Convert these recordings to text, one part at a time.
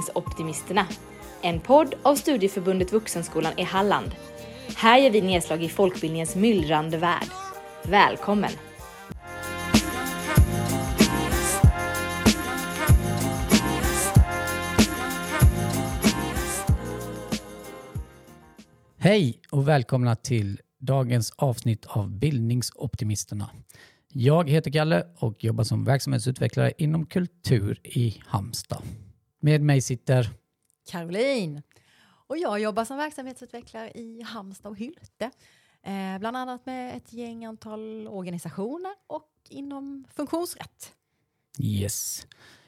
Utbildningsoptimisterna. En podd av Studieförbundet Vuxenskolan i Halland. Här gör vi nedslag i folkbildningens myllrande värld. Välkommen! Hej och välkomna till dagens avsnitt av Bildningsoptimisterna. Jag heter Kalle och jobbar som verksamhetsutvecklare inom kultur i Halmstad. Med mig sitter Caroline. Och jag jobbar som verksamhetsutvecklare i Halmstad och Hylte. Eh, bland annat med ett gäng antal organisationer och inom funktionsrätt. Yes.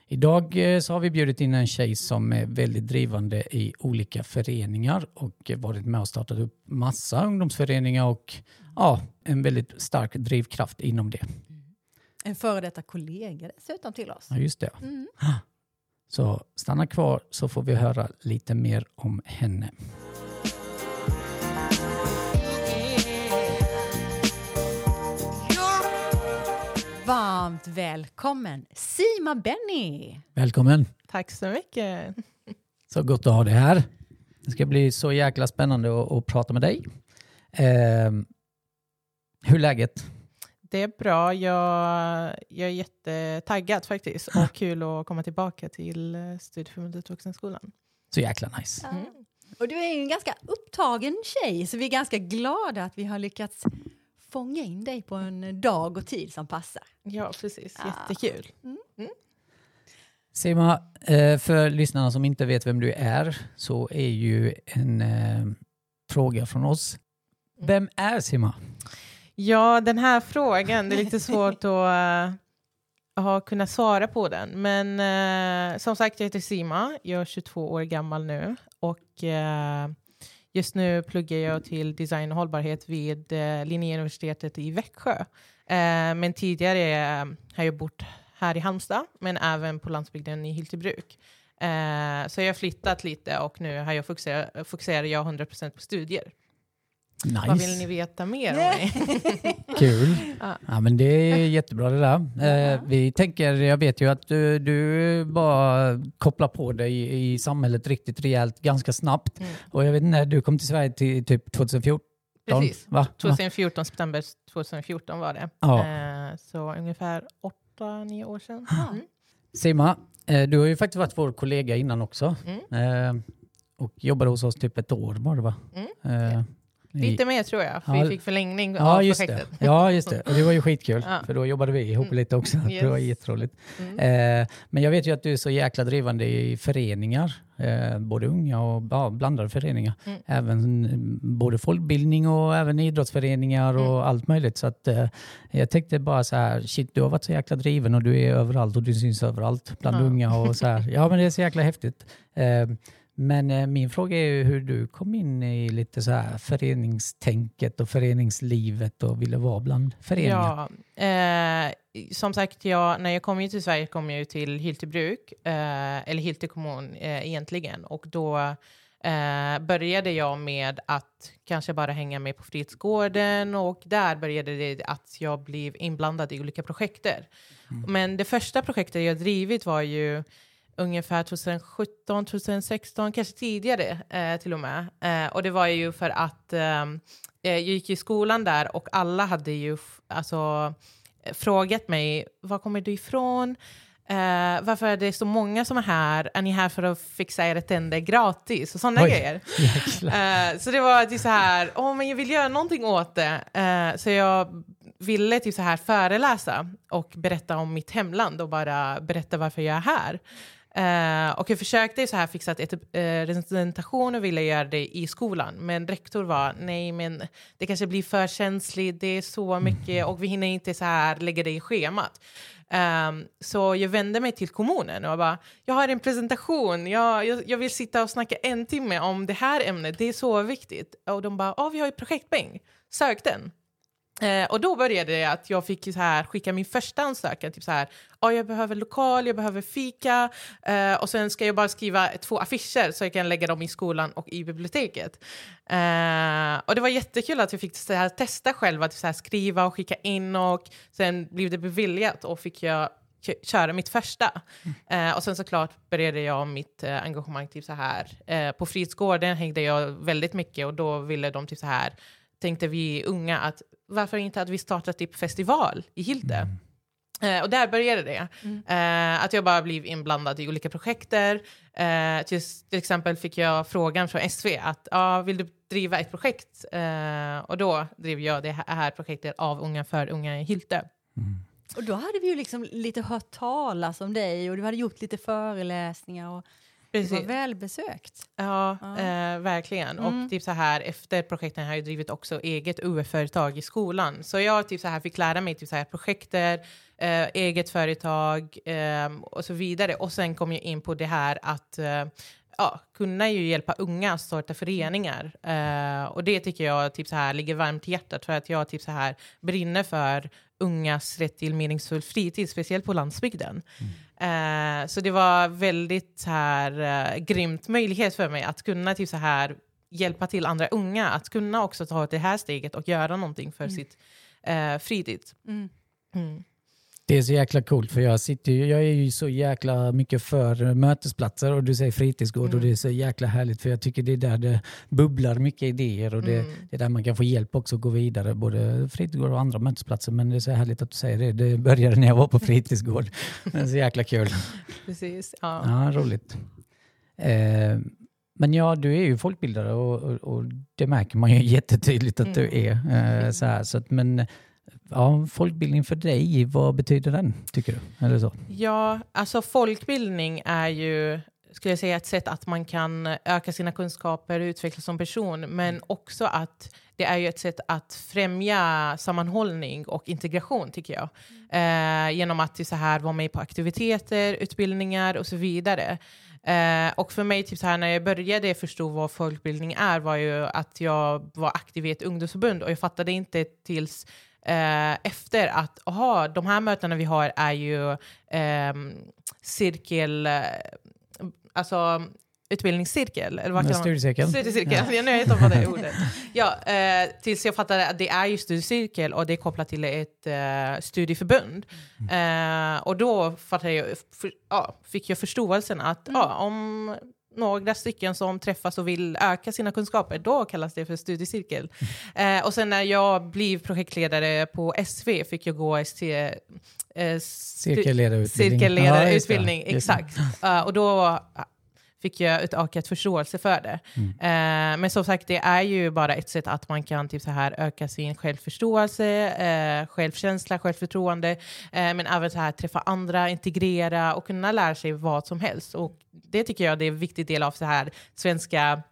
Idag eh, så har vi bjudit in en tjej som är väldigt drivande i olika föreningar och varit med och startat upp massa ungdomsföreningar och ja, en väldigt stark drivkraft inom det. En före detta kollega dessutom till oss. Ja, just det. Mm. Så stanna kvar så får vi höra lite mer om henne. Varmt välkommen Sima Benny! Välkommen! Tack så mycket. Så gott att ha dig här. Det ska bli så jäkla spännande att, att prata med dig. Eh, hur är läget? Det är bra. Jag, jag är jättetaggad faktiskt och kul att komma tillbaka till eh, Studieförbundet Vuxenskolan. Så jäkla nice. Mm. Och du är ju en ganska upptagen tjej så vi är ganska glada att vi har lyckats fånga in dig på en dag och tid som passar. Ja, precis. Jättekul. Sima, eh, för lyssnarna som inte vet vem du är så är ju en eh, fråga från oss. Vem är Sima? Ja, den här frågan, det är lite svårt att uh, ha svara på den. Men uh, som sagt, jag heter Sima. Jag är 22 år gammal nu. Och uh, just nu pluggar jag till design och hållbarhet vid uh, Linnéuniversitetet i Växjö. Men tidigare har jag bott här i Halmstad, men även på landsbygden i Hyltebruk. Så jag har flyttat lite och nu har jag fokuserar, fokuserar jag 100% på studier. Nice. Vad vill ni veta mer om mig? Kul. Ja. Ja, men det är jättebra det där. Eh, vi tänker, jag vet ju att du, du bara kopplar på dig i, i samhället riktigt rejält ganska snabbt. Mm. Och jag vet inte, du kom till Sverige till typ 2014? Precis. Va? 2014, september 2014 var det. Ja. Eh, så ungefär 8-9 år sedan. Mm. Sima, eh, du har ju faktiskt varit vår kollega innan också. Mm. Eh, och jobbade hos oss typ ett år var det va? Mm. Eh, Lite mer tror jag, för Ja. vi fick förlängning Ja av just, det. projektet. ja, just det. Och det var ju skitkul, Ja. för då jobbade vi ihop Mm. lite också. Det var Yes. jätteroligt. Mm. Eh, men jag vet ju att du är så jäkla drivande i föreningar, eh, både unga och ja, blandade föreningar. Mm. Även mm, både folkbildning och även idrottsföreningar och Mm. allt möjligt. Så att, eh, jag tänkte bara så här, shit du har varit så jäkla driven och du är överallt och du syns överallt bland unga och så här. Ja men det är så jäkla häftigt. Men eh, min fråga är ju hur du kom in i lite så här föreningstänket och föreningslivet och ville vara bland föreningar. Ja, eh, som sagt, jag, när jag kom ju till Sverige kom jag ju till Hyltebruk, eh, eller Hylte kommun eh, egentligen. Och då eh, började jag med att kanske bara hänga med på fritidsgården och där började det att jag blev inblandad i olika projekter. Men det första projektet jag drivit var ju ungefär 2017, 2016, kanske tidigare eh, till och med. Eh, och det var ju för att eh, jag gick i skolan där och alla hade ju alltså, eh, frågat mig, var kommer du ifrån? Eh, varför är det så många som är här? Är ni här för att fixa era tänder gratis? Och sådana Oj. grejer. Eh, så det var typ så här, åh men jag vill göra någonting åt det. Eh, så jag ville typ så här föreläsa och berätta om mitt hemland och bara berätta varför jag är här. Eh, och jag försökte så här fixa ett, ett, eh, representation och ville göra det i skolan. Men rektor var, nej men det kanske blir för känsligt, det är så mycket och vi hinner inte så här lägga det i schemat. Ehm, så jag vände mig till kommunen och bara, jag har en presentation, jag, jag, jag vill sitta och snacka en timme om det här ämnet, det är så viktigt. Och de bara, ja vi har ju projektpeng, sök den. Eh, och då började det att jag fick så här, skicka min första ansökan, typ så här, ja, jag behöver lokal, jag behöver fika eh, och sen ska jag bara skriva två affischer så jag kan lägga dem i skolan och i biblioteket. Eh, och det var jättekul att jag fick så här, testa själv att så här, skriva och skicka in och sen blev det beviljat och fick jag köra mitt första. Eh, och sen såklart började jag mitt eh, engagemang typ så här. Eh, på fritidsgården hängde jag väldigt mycket och då ville de typ så här, tänkte vi unga att varför inte att vi startar typ festival i Hylte? Eh, och där började det. Eh, att jag bara blev inblandad i olika projekter. Eh, till, till exempel fick jag frågan från SV att ah, vill du driva ett projekt? Eh, och då drev jag det här projektet av Unga för unga i Hylte. Och då hade vi ju liksom lite hört talas om dig och du hade gjort lite föreläsningar och det var Precis. välbesökt. Ja, Ja. Eh, verkligen. Mm. Och typ så här, efter projekten har jag drivit också eget UF-företag i skolan. Så jag typ så här, fick lära mig typ så här, projekter, eh, eget företag eh, och så vidare. Och sen kom jag in på det här att eh, ja, kunna ju hjälpa unga att starta föreningar. Eh, och det tycker jag typ så här, ligger varmt i hjärtat för att jag typ så här, brinner för ungas rätt till meningsfull fritid, speciellt på landsbygden. Eh, så det var väldigt så här, eh, grymt möjlighet för mig att kunna typ så här, hjälpa till andra unga att kunna också ta det här steget och göra någonting för sitt eh, fritid. Mm. Mm. Det är så jäkla coolt för jag, sitter, ju- jag är ju så jäkla mycket för mötesplatser och du säger fritidsgård och Mm. det är så jäkla härligt för jag tycker det är där det bubblar mycket idéer och det, Mm. det är där man kan få hjälp också att gå vidare, både fritidsgård och andra mötesplatser. Men det är så härligt att du säger det, det började när jag var på fritidsgård. Det är så jäkla kul. Precis. Ja. Ja, roligt. Eh, men ja, du är ju folkbildare och, och, och det märker man ju jättetydligt att du är. Eh, så här, så att, men ja, folkbildning för dig, vad betyder den tycker du? Eller så? Ja, alltså folkbildning är ju skulle jag säga, ett sätt att man kan öka sina kunskaper och utvecklas som person, men också att det är ju ett sätt att främja sammanhållning och integration, tycker jag. Eh, genom att så här, vara med på aktiviteter, utbildningar och så vidare. Eh, och för mig, typ så här, när jag började förstå vad folkbildning är, var ju att jag var aktiv i ett ungdomsförbund och jag fattade inte tills eh, efter att aha, de här mötena vi har är ju ehm, cirkel, eh, alltså utbildningscirkel. Eller vad studiecirkeln? Studiecirkel, ja. jag vet inte vad det ordet. Ja, eh, tills jag fattade att det är ju studiecirkel och det är kopplat till ett eh, studieförbund. Eh, och då fattade jag, för, ja, fick jag förståelsen att ja, om några stycken som träffas och vill öka sina kunskaper, då kallas det för studiecirkel. Eh, och sen när jag blev projektledare på SV fick jag gå ST, eh, Cirkelledarutbildning. Cirkelledarutbildning, Ja, exakt. Eh, och då fick jag ett ökat förståelse för det. Mm. Eh, men som sagt, det är ju bara ett sätt att man kan typ så här öka sin självförståelse, eh, självkänsla, självförtroende, eh, men även så här träffa andra, integrera och kunna lära sig vad som helst. Och det tycker jag det är en viktig del av så här svenska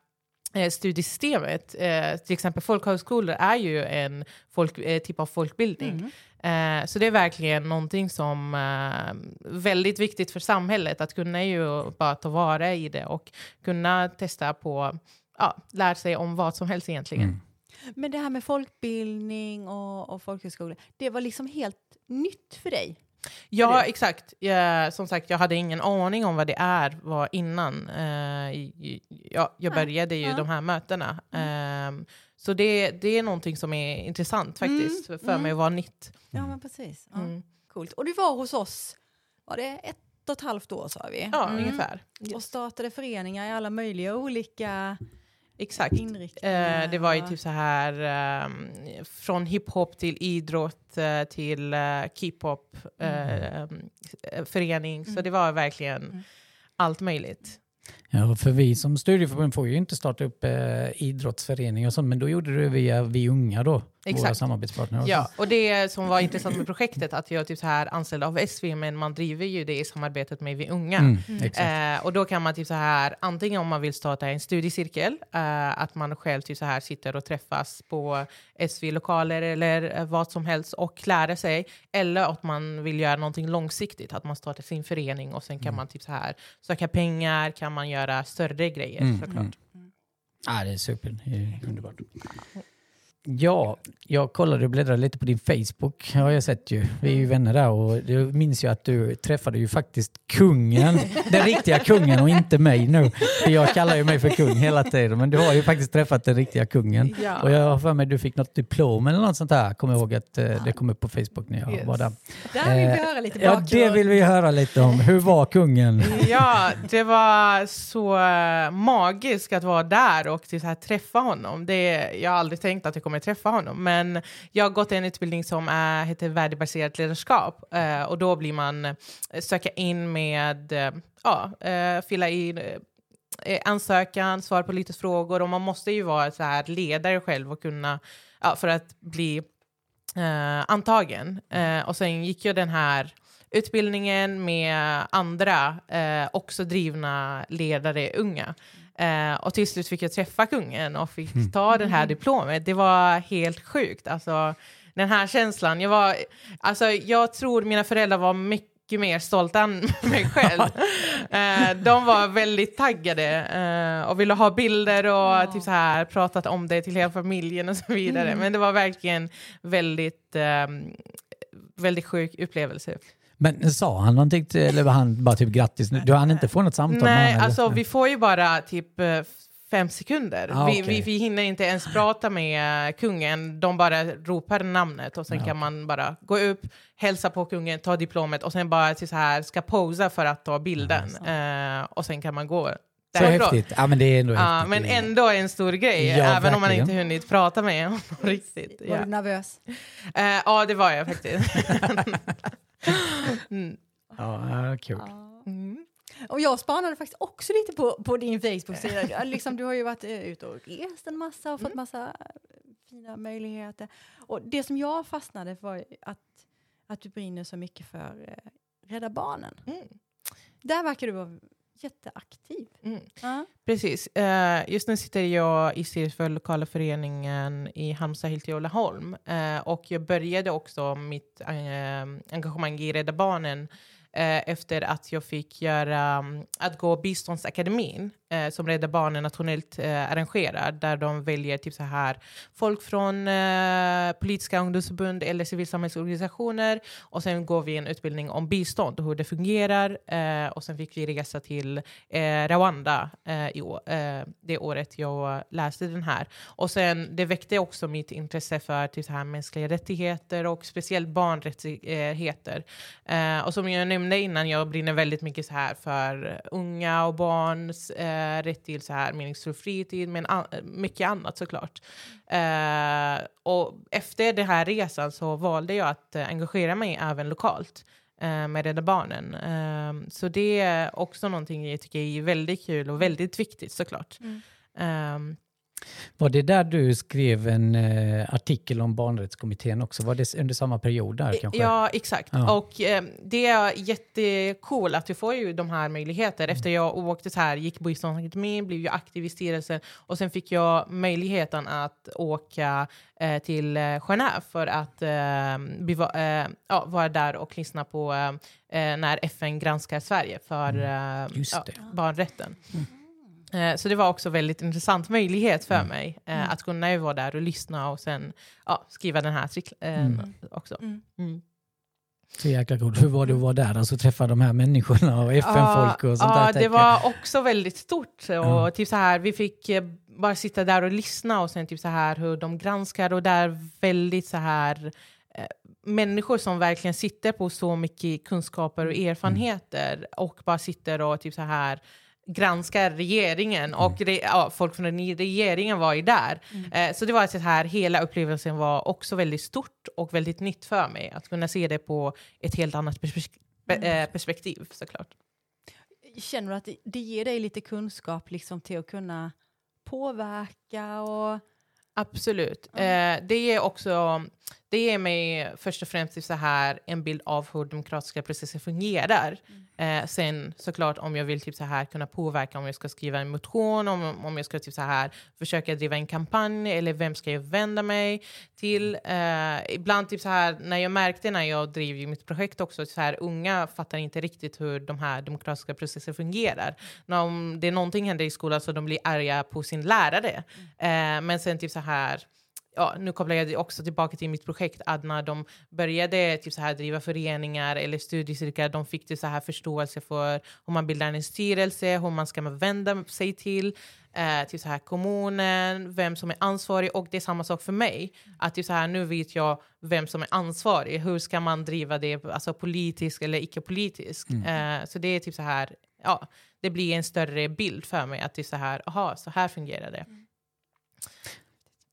eh, studiesystemet. Eh, till exempel folkhögskolor är ju en folk, eh, typ av folkbildning. Eh, så det är verkligen någonting som är väldigt viktigt för samhället att kunna ju bara ta vara i det och kunna testa på, ja, lära sig om vad som helst egentligen. Mm. Men det här med folkbildning och, och folkhögskola, det var liksom helt nytt för dig? Ja, exakt. Jag, som sagt, jag hade ingen aning om vad det är var innan eh, i- ja, jag Nej. började ju Ja. de här mötena. Ehm, så det, det är någonting som är intressant faktiskt för Mm. mig att vara nytt. Ja, men precis. Ja, Mm. Coolt. Och du var hos oss, var det ett och ett halvt år sa vi? Ja, Mm. ungefär. Och startade föreningar i alla möjliga olika Exakt. inriktningar. Eh, det var ju typ så här ehm, från hiphop till idrott eh, till uh, K-pop eh, eh, förening. Så Mm. det var verkligen Mm. allt möjligt. Ja, för vi som studieförbund får ju inte starta upp eh, idrottsföreningar och sånt, men då gjorde du det via Vi Unga då, våra Exakt. samarbetspartner. Ja, och det som var intressant med projektet att jag är typ så här anställd av SV men man driver ju det i samarbetet med Vi Unga. Mm, Mm. Eh, och då kan man typ så här, antingen om man vill starta en studiecirkel, eh, att man själv typ så här sitter och träffas på SV-lokaler eller eh, vad som helst och lära sig. Eller att man vill göra någonting långsiktigt, att man startar sin förening och sen kan man typ så här söka pengar, kan man göra större grejer Mm, såklart. mm. Ja, det är super. Det är underbart. Ja, jag kollade och bläddrade lite på din Facebook har jag sett ju. Vi är ju vänner där och jag minns ju att du träffade ju faktiskt kungen, den riktiga kungen och inte mig nu. För jag kallar ju mig för kung hela tiden men du har ju faktiskt träffat den riktiga kungen. Ja. Och jag har för mig att du fick något diplom eller något sånt där. Kommer ihåg att eh, det kom upp på Facebook när jag Yes. var där. Där vill vi Eh, höra lite Ja, bakgrund. det vill vi höra lite om. Hur var kungen? Ja, det var så eh, magiskt att vara där och så här, träffa honom. Det, jag har aldrig tänkt att jag kommer träffa honom, men jag har gått en utbildning som är, heter värdebaserat ledarskap eh, och då blir man eh, söka in med, eh, ja, eh, fylla i eh, eh, ansökan, svara på lite frågor och man måste ju vara så här ledare själv och kunna, ja, för att bli eh, antagen. Eh, och sen gick jag den här utbildningen med andra, eh, också drivna ledare, unga. Eh, och till slut fick jag träffa kungen och fick ta det här diplomet. Det var helt sjukt. Alltså, den här känslan. Jag, var, alltså, jag tror mina föräldrar var mycket mer stolta än mig själv. Eh, de var väldigt taggade eh, och ville ha bilder och typ så här, pratat om det till hela familjen och så vidare. Men det var verkligen väldigt, eh, väldigt sjuk upplevelse. Men sa han någonting till, eller var han bara typ grattis? Du hann inte få något samtal med Nej, honom, eller? alltså vi får ju bara typ eh, fem sekunder. Ah, vi, okej. vi, vi hinner inte ens prata med eh, kungen. De bara ropar namnet och sen Ja, kan man bara gå upp, hälsa på kungen, ta diplomet och sen bara till så här, ska posa för att ta bilden. Eh, och sen kan man gå Så häftigt. Ja, men det är ändå Ja, häftigt. men ändå en stor grej, Ja, även om man verkligen. inte hunnit prata med honom riktigt. Var Ja. du nervös? Eh, ja, det var jag faktiskt. mm. Ja, ja, kul. Mm. Och jag spanade faktiskt också lite på, på din Facebook-sida. Ja, liksom, du har ju varit eh, ute och rest en massa och fått massa eh, fina möjligheter. Och det som jag fastnade för var att, att du brinner så mycket för eh, Rädda Barnen. Mm. Där verkar du vara jätteaktiv. Mm. Ja. Precis. Eh, just nu sitter jag i styrelsen för lokala föreningen i Halmstad, Hylte och Laholm. Eh, och jag började också mitt eh, engagemang i Rädda Barnen efter att jag fick göra, mm, att gå biståndsakademin eh, som Rädda Barnen nationellt eh, arrangerar, där de väljer typ så här folk från eh, politiska ungdomsförbund eller civilsamhällsorganisationer och sen går vi en utbildning om bistånd och hur det fungerar eh, och sen fick vi resa till eh, Rwanda eh, i år, eh, det året jag läste den här. Och sen det väckte också mitt intresse för typ så här mänskliga rättigheter och speciellt barnrättigheter. Eh, och som jag nämnde innan, jag brinner väldigt mycket så här för unga och barns eh, rätt till så här meningsfull fritid, men an- mycket annat såklart. Eh, och efter den här resan så valde jag att eh, engagera mig även lokalt eh, med Rädda Barnen. Eh, så det är också någonting jag tycker är väldigt kul och väldigt viktigt såklart. Eh, Var det där du skrev en eh, artikel om barnrättskommittén också? Var det under samma period där kanske? Ja, exakt. Ja. Och eh, det är jättekul att du får ju de här möjligheter. Mm. Efter jag åkte så här, gick biståndsakademin, blev ju aktiv i styrelsen och sen fick jag möjligheten att åka eh, till eh, Genève för att eh, beva, eh, ja, vara där och lyssna på eh, när FN granskar Sverige för Mm. Ja, det. Mm. Eh, Så det var också väldigt intressant möjlighet Mm. för mig eh, att kunna ju vara där och lyssna och sen ja, skriva den här artikeln eh, Mm. också. Mm. Mm. Så jäkla coolt. Hur var det att vara där? Alltså träffa de här människorna och FN-folk och sånt ja, där? det tänker jag. var också väldigt stort. Och Ja. typ så här, vi fick eh, bara sitta där och lyssna och sen typ så här hur de granskar och där väldigt så här eh, människor som verkligen sitter på så mycket kunskaper och erfarenheter och bara sitter och typ så här granskar regeringen och re, ja, folk från regeringen var ju där. Eh, så det var så här, hela upplevelsen var också väldigt stort och väldigt nytt för mig att kunna se det på ett helt annat perspek- eh, perspektiv såklart. Känner du att det, ger dig lite kunskap liksom, till att kunna påverka? Och, Absolut. Eh, det ger också det ger mig först och främst så här en bild av hur demokratiska processer fungerar. Eh, sen såklart om jag vill typ så här kunna påverka om jag ska skriva en motion, om, om jag ska typ så här försöka driva en kampanj eller vem ska jag vända mig till. Eh, ibland typ så här när jag märkte när jag drev mitt projekt också så här unga fattar inte riktigt hur de här demokratiska processer fungerar. När om det är någonting händer i skolan så de blir arga på sin lärare. Eh, men sen typ så här ja, nu kopplar jag det också tillbaka till mitt projekt, att när de började typ så här, driva föreningar eller studiecirklar, de fick typ så här förståelse för hur man bildar en styrelse, hur man ska vända sig till, eh, till så här kommunen, vem som är ansvarig och det är samma sak för mig. Att typ så här, nu vet jag vem som är ansvarig, hur ska man driva det alltså politiskt eller icke-politiskt. Eh, så det är typ så här, ja, det blir en större bild för mig att det är så här, aha, så här fungerar det.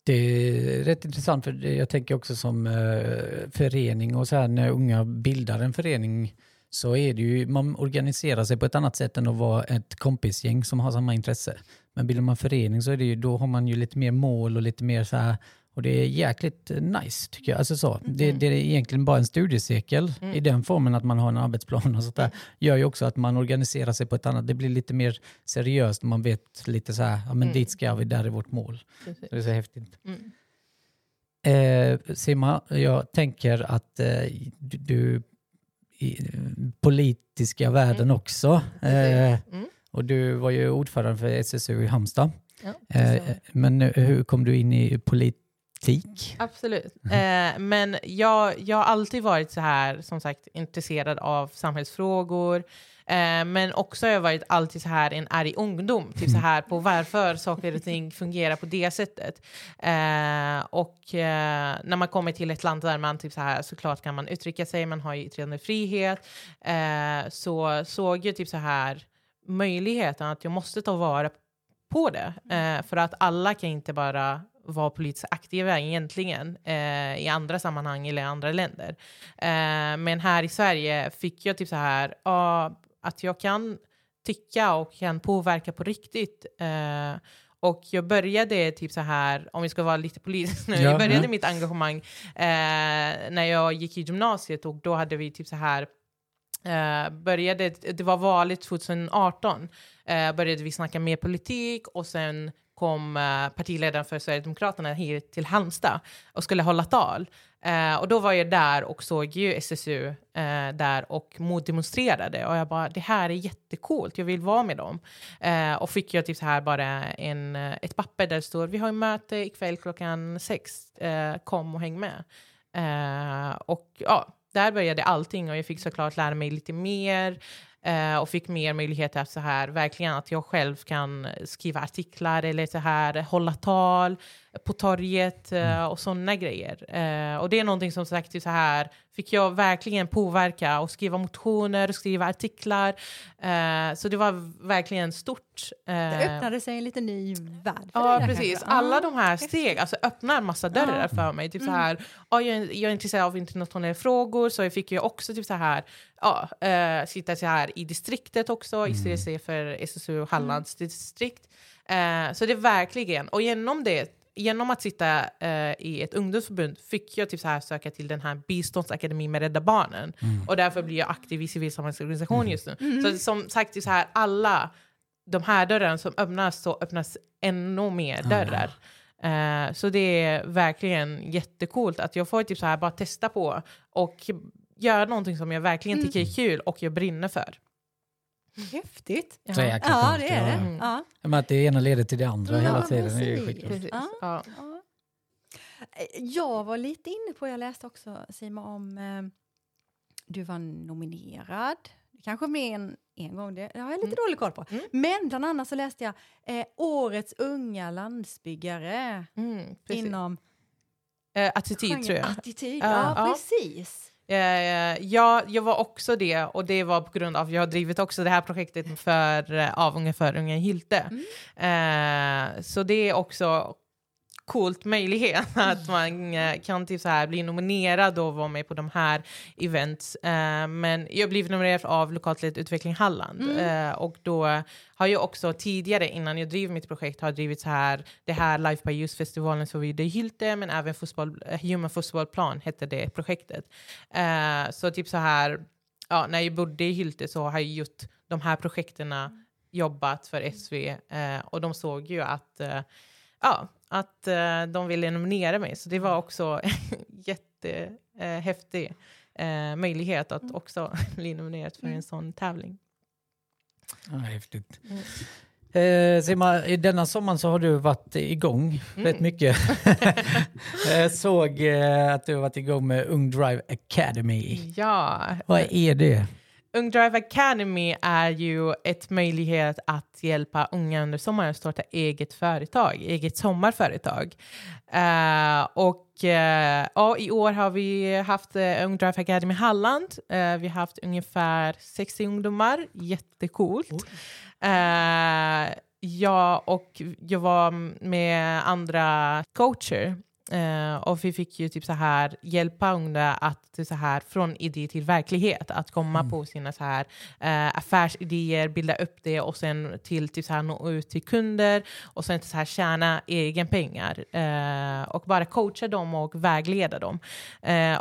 Det är rätt intressant för jag tänker också som eh, förening och så här när unga bildar en förening så är det ju, man organiserar sig på ett annat sätt än att vara ett kompisgäng som har samma intresse. Men bildar man förening så är det ju, då har man ju lite mer mål och lite mer så här, och det är jäkligt eh, nice tycker jag. Alltså så, det, det är egentligen bara en studiecirkel i den formen att man har en arbetsplan och sånt där. Gör ju också att man organiserar sig på ett annat, det blir lite mer seriöst man vet lite så här, ja men dit ska vi, där är vårt mål. Precis. Det är så häftigt. Mm. Eh, Simma, jag tänker att eh, du, du i politiska världen också. Eh, Mm. och du var ju ordförande för SSU i Halmstad. Ja, Eh, men eh, hur kom du in i politik? Absolut. Eh, men jag, jag har alltid varit så här, som sagt, intresserad av samhällsfrågor. Eh, men också har jag varit alltid så här en arg ungdom, typ så här på varför saker och ting fungerar på det sättet. Eh, och eh, när man kommer till ett land där man typ så här, såklart kan man uttrycka sig, man har ju yttrandefrihet, eh, så såg jag typ så här möjligheten att jag måste ta vara på det. Eh, för att alla kan inte bara vara politiskt aktiva egentligen eh, i andra sammanhang eller i andra länder. Eh, men här i Sverige fick jag typ så här ja, att jag kan tycka och kan påverka på riktigt. Eh, och jag började typ så här, om vi ska vara lite politisk nu, Ja, jag började ja. mitt engagemang eh, när jag gick i gymnasiet och då hade vi typ så här Eh, började, det var valet 2018, eh, började vi snacka mer politik och sen kom eh, partiledaren för Sverigedemokraterna hit till Halmstad och skulle hålla tal. Eh, och då var jag där och såg ju SSU eh, där och motdemonstrerade och jag bara det här är jättecoolt, jag vill vara med dem. Eh, och fick jag typ så här bara en, eh, ett papper där det står vi har ett möte ikväll klockan sex, eh, kom och häng med. Eh, och ja, där började allting och jag fick såklart lära mig lite mer eh, Eh, och fick mer möjligheter att så här, verkligen att jag själv kan skriva artiklar eller så här, hålla tal på torget eh, och sådana grejer. Eh, och det är någonting som sagt så här, fick jag verkligen påverka och skriva motioner, skriva artiklar. Eh, så det var verkligen stort. Det Eh, öppnade sig en liten ny värld för Ja, precis. kanske. Alla Ja. de här steg alltså, öppnar massa dörrar för mig. Typ så här, ja, jag, är, jag är intresserad av internationella frågor, så jag fick ju också typ så här, ja, eh, sitta så här i distriktet också, i styrelse för SSU Hallands distrikt. Eh, så det är verkligen, och genom det Genom att sitta eh, i ett ungdomsförbund fick jag typ så här söka till den här biståndsakademin med Rädda Barnen. Och därför blir jag aktiv i civilsamhällsorganisation just nu. Så som sagt, så här, alla de här dörrarna som öppnas så öppnas ännu mer dörrar. Eh, så det är verkligen jättecoolt att jag får typ så här bara testa på och göra någonting som jag verkligen tycker är kul och jag brinner för. Häftigt. Ja, coolt, det är det. Mm. Ja. Men att det ena leder till det andra Ja, hela tiden. Är. Ja. Ja. Ja. Jag var lite inne på, jag läste också Sima om eh, du var nominerad, kanske mer än en gång, det har jag lite Mm. dålig koll på. Mm. Men bland annat så läste jag eh, Årets unga landsbyggare Mm, inom Eh, attityd genren tror jag. attityd. Ja, Ja, ja. precis. Eh, ja, jag var också det och det var på grund av att jag har drivit också det här projektet för, eh, av Unga för Unga Hylte. Eh, så det är också coolt möjlighet att man eh, kan typ så här bli nominerad och vara med på de här events. Eh, men jag blev nominerad av Lokalt ledd utveckling Halland eh, och då har jag också tidigare innan jag driver mitt projekt har drivit så här det här Life by Youth-festivalen som vi gjorde i Hylte men även fotboll, Human Fotbollplan hette det projektet. Så typ så här ja, när jag bodde i Hylte så har jag gjort de här projekterna jobbat för SV eh, och de såg ju att eh, ja, att eh, de ville nominera mig. Så det var också jättehäftig eh, möjlighet att också bli nominerad för en sån tävling. Ja, häftigt. Mm. Eh, Sima, i denna sommaren så har du varit igång rätt mycket. Jag såg eh, att du har varit igång med Ung Drive Academy. Ja, Vad är det? Ung Drive Academy är ju ett möjlighet att hjälpa unga under sommaren att starta eget företag, eget sommarföretag. Eh, och eh, ja, i år har vi haft uh, Ung Drive Academy Halland. Eh, vi har haft ungefär 60 ungdomar, jättecoolt. Uh, ja, och jag var med andra coacher Uh, och vi fick ju typ så här hjälpa unga att så här från idé till verklighet, att komma mm. på sina så här uh, affärsidéer, bilda upp det och sen till typ så här nå ut till kunder och sen så här tjäna egen pengar uh, och bara coacha dem och vägleda dem.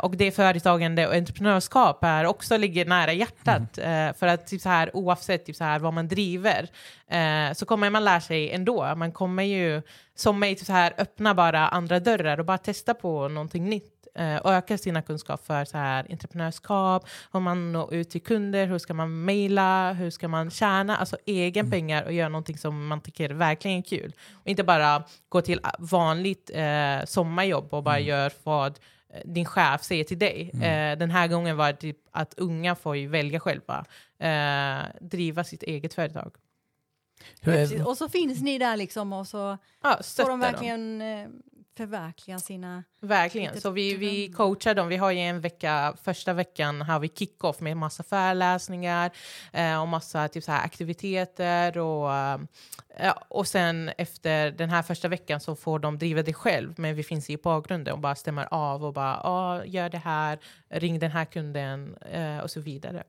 och det företagande och entreprenörskap är också ligger nära hjärtat mm. för att typ så här oavsett typ så här vad man driver så kommer man lära sig ändå. Man kommer ju som mig så här, öppna bara andra dörrar och bara testa på någonting nytt eh, och öka sina kunskaper för så här, entreprenörskap, hur man når ut till kunder, hur ska man mejla, hur ska man tjäna alltså egen mm. pengar och göra någonting som man tycker verkligen är kul. Och inte bara gå till vanligt eh, sommarjobb och bara mm. göra vad eh, din chef säger till dig. Mm. Eh, den här gången var det typ att unga får välja själva, eh, driva sitt eget företag. Är... Och så finns ni där liksom och så ja, får de verkligen dem. Eh, förverkliga sina... Verkligen, så vi, vi coachar dem. Vi har ju en vecka, första veckan har vi kick-off med massa föreläsningar eh, och massa typ så här aktiviteter och, eh, och sen efter den här första veckan så får de driva det själv men vi finns i bakgrunden och bara stämmer av och bara gör det här, ring den här kunden eh, och så vidare.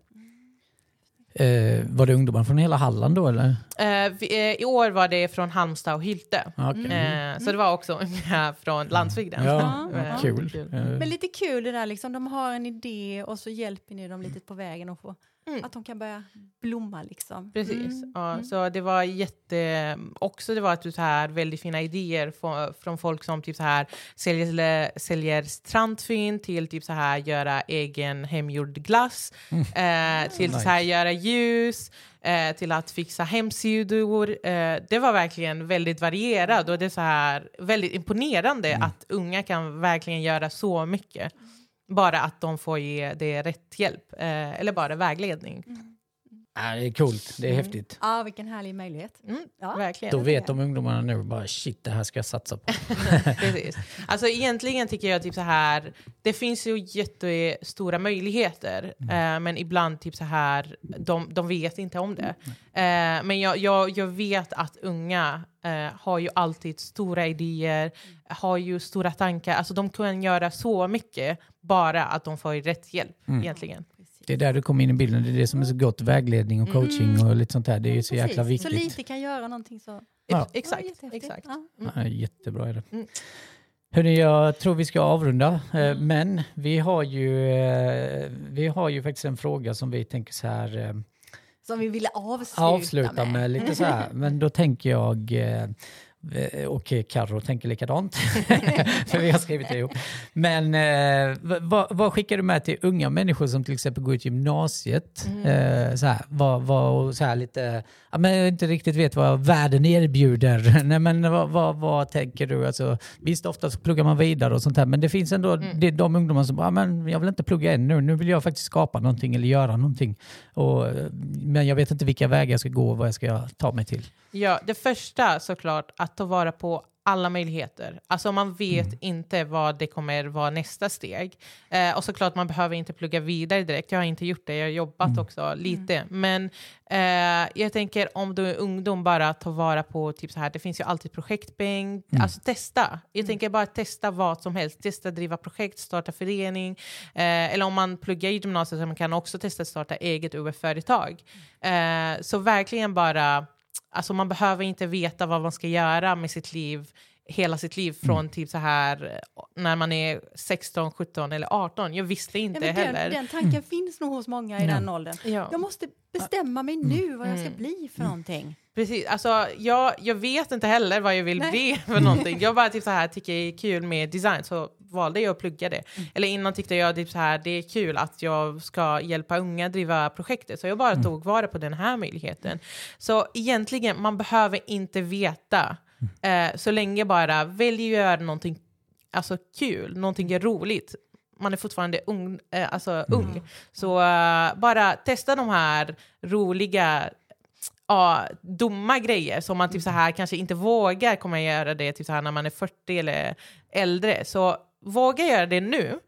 Eh, var det ungdomar från hela Halland då eller? Eh, vi, eh, I år var det från Halmstad och Hylte. Okay. Mm. Så det var också unga från landsbygden. Ja, ja. Kul. kul. Men lite kul det där liksom, de har en idé och så hjälper ni dem lite på vägen och få Mm. Att de kan börja blomma liksom. Precis. Mm. Ja, mm. Så det var jätte... Också det var typ så här väldigt fina idéer från, från folk som typ så här säljer, säljer strandfynd till typ så här göra egen hemgjord glass. Mm. Eh, till nice. så här göra ljus. Eh, till att fixa hemsidor. Eh, det var verkligen väldigt varierat och det är så här väldigt imponerande mm. att unga kan verkligen göra så mycket. Bara att de får ge det rätt hjälp eh, eller bara vägledning. Mm. Ja, det är coolt, det är mm. häftigt. Ja, vilken härlig möjlighet. Mm, ja. Verkligen. Då vet de ungdomarna nu bara shit, det här ska jag satsa på. Precis. Alltså egentligen tycker jag typ så här, det finns ju jättestora möjligheter, mm. eh, men ibland typ så här, de, de vet inte om det. Eh, men jag, jag, jag vet att unga eh, har ju alltid stora idéer, har ju stora tankar, alltså de kan göra så mycket bara att de får rätt hjälp mm. egentligen. Det är där du kommer in i bilden. Det är det som är så gott. Vägledning och coaching mm. och lite sånt där. Det är ju så Precis. jäkla viktigt. Så lite kan göra någonting så... Ja. Exakt. Ja, exakt. Ja. Mm. Ja, jättebra är det. Mm. Hörrni, jag tror vi ska avrunda. Eh, mm. Men vi har, ju, eh, vi har ju faktiskt en fråga som vi tänker så här... Eh, som vi ville avsluta, avsluta med. med. lite så här. Men då tänker jag och Carro tänker likadant, för vi har skrivit ihop. Men eh, vad, vad, skickar du med till unga människor som till exempel går ut gymnasiet? Mm. Eh, så här, vad, vad, så här lite, ja, men inte riktigt vet vad världen erbjuder. Nej, men vad, vad, vad tänker du? Alltså, visst, ofta så pluggar man vidare och sånt här, men det finns ändå mm. det, de ungdomar som men jag vill inte plugga ännu, nu vill jag faktiskt skapa någonting eller göra någonting. Och, men jag vet inte vilka vägar jag ska gå och vad jag ska ta mig till. Ja, det första såklart, att ta vara på alla möjligheter. Alltså man vet mm. inte vad det kommer vara nästa steg. Eh, och såklart man behöver inte plugga vidare direkt. Jag har inte gjort det, jag har jobbat mm. också lite. Mm. Men eh, jag tänker om du är ungdom, bara ta vara på typ så här. det finns ju alltid projektpeng. Mm. Alltså testa. Jag mm. tänker bara testa vad som helst. Testa driva projekt, starta förening. Eh, eller om man pluggar i gymnasiet så man kan också testa starta eget UF-företag. Eh, så verkligen bara Alltså man behöver inte veta vad man ska göra med sitt liv hela sitt liv från mm. typ så här när man är 16, 17 eller 18. Jag visste inte ja, den, heller. Den tanken mm. finns nog hos många i mm. den åldern. Ja. Jag måste bestämma mig nu vad jag ska mm. bli för någonting. Precis, alltså jag, jag vet inte heller vad jag vill Nej. bli för någonting. Jag bara typ så här tycker det är kul med design så valde jag att plugga det. Mm. Eller innan tyckte jag typ så här det är kul att jag ska hjälpa unga driva projektet så jag bara tog vara på den här möjligheten. Så egentligen man behöver inte veta eh, så länge bara välj att göra någonting alltså, kul, någonting roligt. Man är fortfarande ung, eh, alltså, ung. Så eh, bara testa de här roliga ja, dumma grejer som man typ så här kanske inte vågar komma göra det typ så här när man är 40 eller äldre. Så våga göra det nu.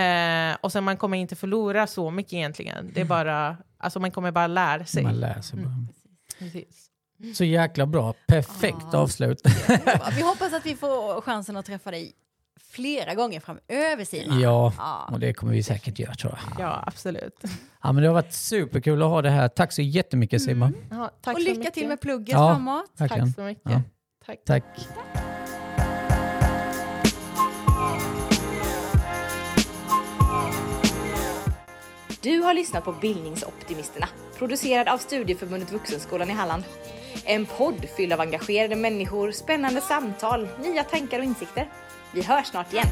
Eh, och sen man kommer inte förlora så mycket egentligen. Det är bara, alltså man kommer bara lära sig. Man lär sig bara. Precis. Så jäkla bra. Perfekt Ja. avslut. Vi hoppas att vi får chansen att träffa dig flera gånger framöver Sina. Ja, Ja. och det kommer vi säkert göra tror jag. Ja, absolut. Ja, men det har varit superkul att ha det här. Tack så jättemycket Simon. Ja, tack Och så lycka mycket. till med plugget Ja. framåt. Verkligen. Tack så mycket. Ja. Tack. Tack. Du har lyssnat på Bildningsoptimisterna, producerad av Studieförbundet Vuxenskolan i Halland. En podd fylld av engagerade människor, spännande samtal, nya tankar och insikter. Vi hörs snart igen.